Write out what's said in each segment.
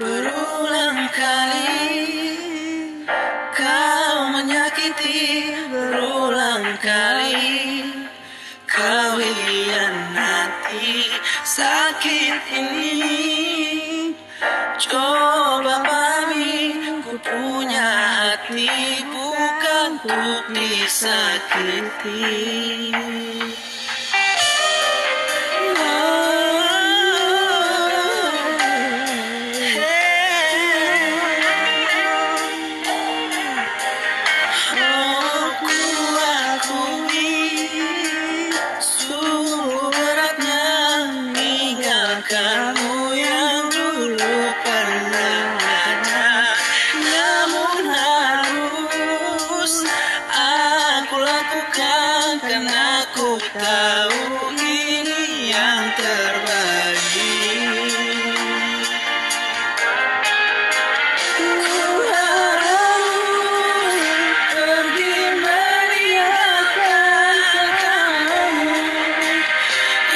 Berulang kali kau menyakiti Berulang kali kau hianati Sakit ini. Coba pahami Ku punya hati bukan untuk disakiti tahu ini yang terbaik Ku harus pergi meninggalkan kamu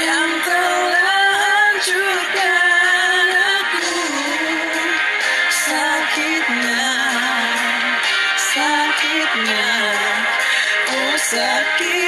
yang telah hancurkan aku. Sakitnya sakitnya oh sakit